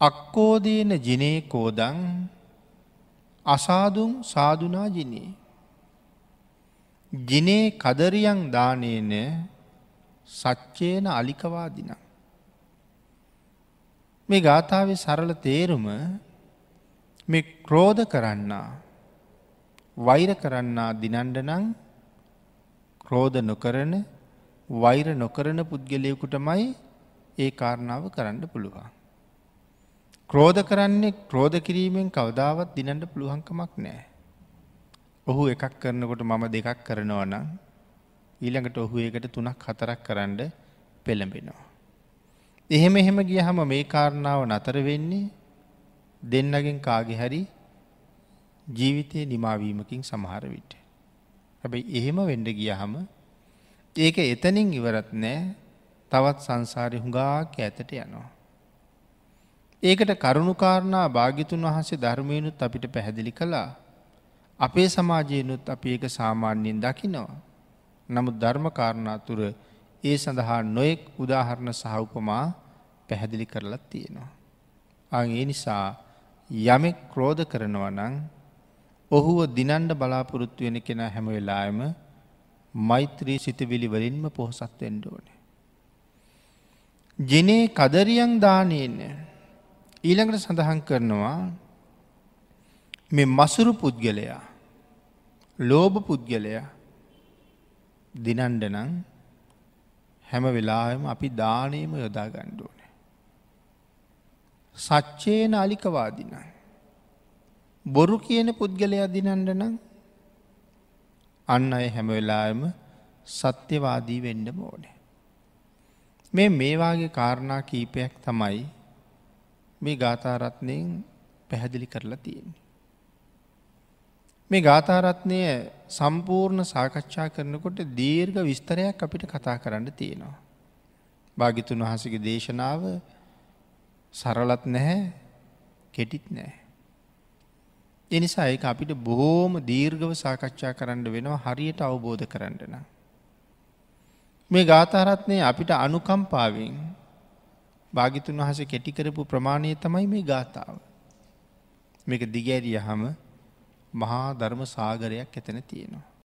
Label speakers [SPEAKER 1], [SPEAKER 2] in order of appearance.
[SPEAKER 1] අක්කෝදීන ජිනේ කෝදං අසාදුම් සාධනා ජිනේ. ජිනේ කදරියන් දානයන සච්චේන අලිකවාදින. මේ ගාථාව සරල තේරුම මේ ක්‍රෝධ කරන්නා වෛර කරන්නා දිනන්ඩ නං ක්‍රෝධ නොකරන වෛර නොකරන පුද්ගලයකුටමයි ඒ කාරණාව කරන්න පුළුවන්. ක්‍රෝධ කරන්නේ ක්‍රෝධ කිරීමෙන් කවදාවත් දිනට පුළුවන්කමක් නෑ. ඔහු එකක් කරනකොට මම දෙකක් කරනවා නම් ඊළඟට ඔහු ඒකට තුනක් හතරක් කරන්න පෙළඹෙනවා. එහෙම එහෙම ගියහම මේ කාරණාව නතර වෙන්නේ දෙන්නගෙන් කාගෙ හරි ජීවිතය නිමාවීමකින් සමහර විට. හැබැයි එහෙම වෙන්ඩ ගියහම ඒක එතනින් ඉවරත් නෑ තවත් සංසාරය හුඟාක ඇතට යනවා. ඒකට කරුණුකාරණා භාගිතුන් වහන්සේ ධර්මයනුත් අපිට පැහැදිලි කළා. අපේ සමාජයනුත් අපි ඒක සාමාන්‍යයෙන් දකිනවා. නමුත් ධර්මකාරණා තුර ඒ සඳහා නොයෙක් උදාහරණ සහවපමා පැහැදිලි කරලත් තියෙනවා. අගේ නිසා යමෙක් ක්‍රෝධ කරනවා නං ඔහුව දිනන්ඩ බලාපොරොත්තු වෙන කෙන හැම වෙලායම මෛත්‍රී සිතවිලි වලින්ම පොහොසත් වෙන්ඩෝනේ. ජිනේ කදරියන් දානයන්නේ ඊළඟට සඳහන් කරනවා මේ මසුරු පුද්ගලයා ලෝභ පුද්ගලයා දිනන්ඩනං හැම වෙලාම අපි දානයම යොදා ගණ්ඩුවන. සච්චේන අලිකවාදින. බොරු කියන පුද්ගලයා දිනන්ඩනං අන්න අය හැම වෙලාම සත්‍යවාදී වෙන්ඩ මෝනේ. මේ මේවාගේ කාරණා කීපයක් තමයි මේ ගාථාරත්නයෙන් පැහැදිලි කරලා තියෙන්නේ. මේ ගාථාරත්නය සම්පූර්ණ සාකච්ඡා කරනකොට දීර්ඝ විස්තරයක් අපිට කතා කරන්න තියෙනවා. භාගිතුන් වහසගේ දේශනාව සරලත් නැහැ කෙටිත් නෑ. එනිසා ඒ අපිට බොහෝම දීර්ඝව සාකච්ඡා කරන්න වෙනවා හරියට අවබෝධ කරන්නන. මේ ගාථාරත්නය අපිට අනුකම්පාවෙන් භාගිතුන් වහස කෙටිකරපු ප්‍රමාණය තමයි මේ ගාථාව. මේක දිගෑරිය හම මහා ධර්ම සාගරයක් එතන තියෙනවා.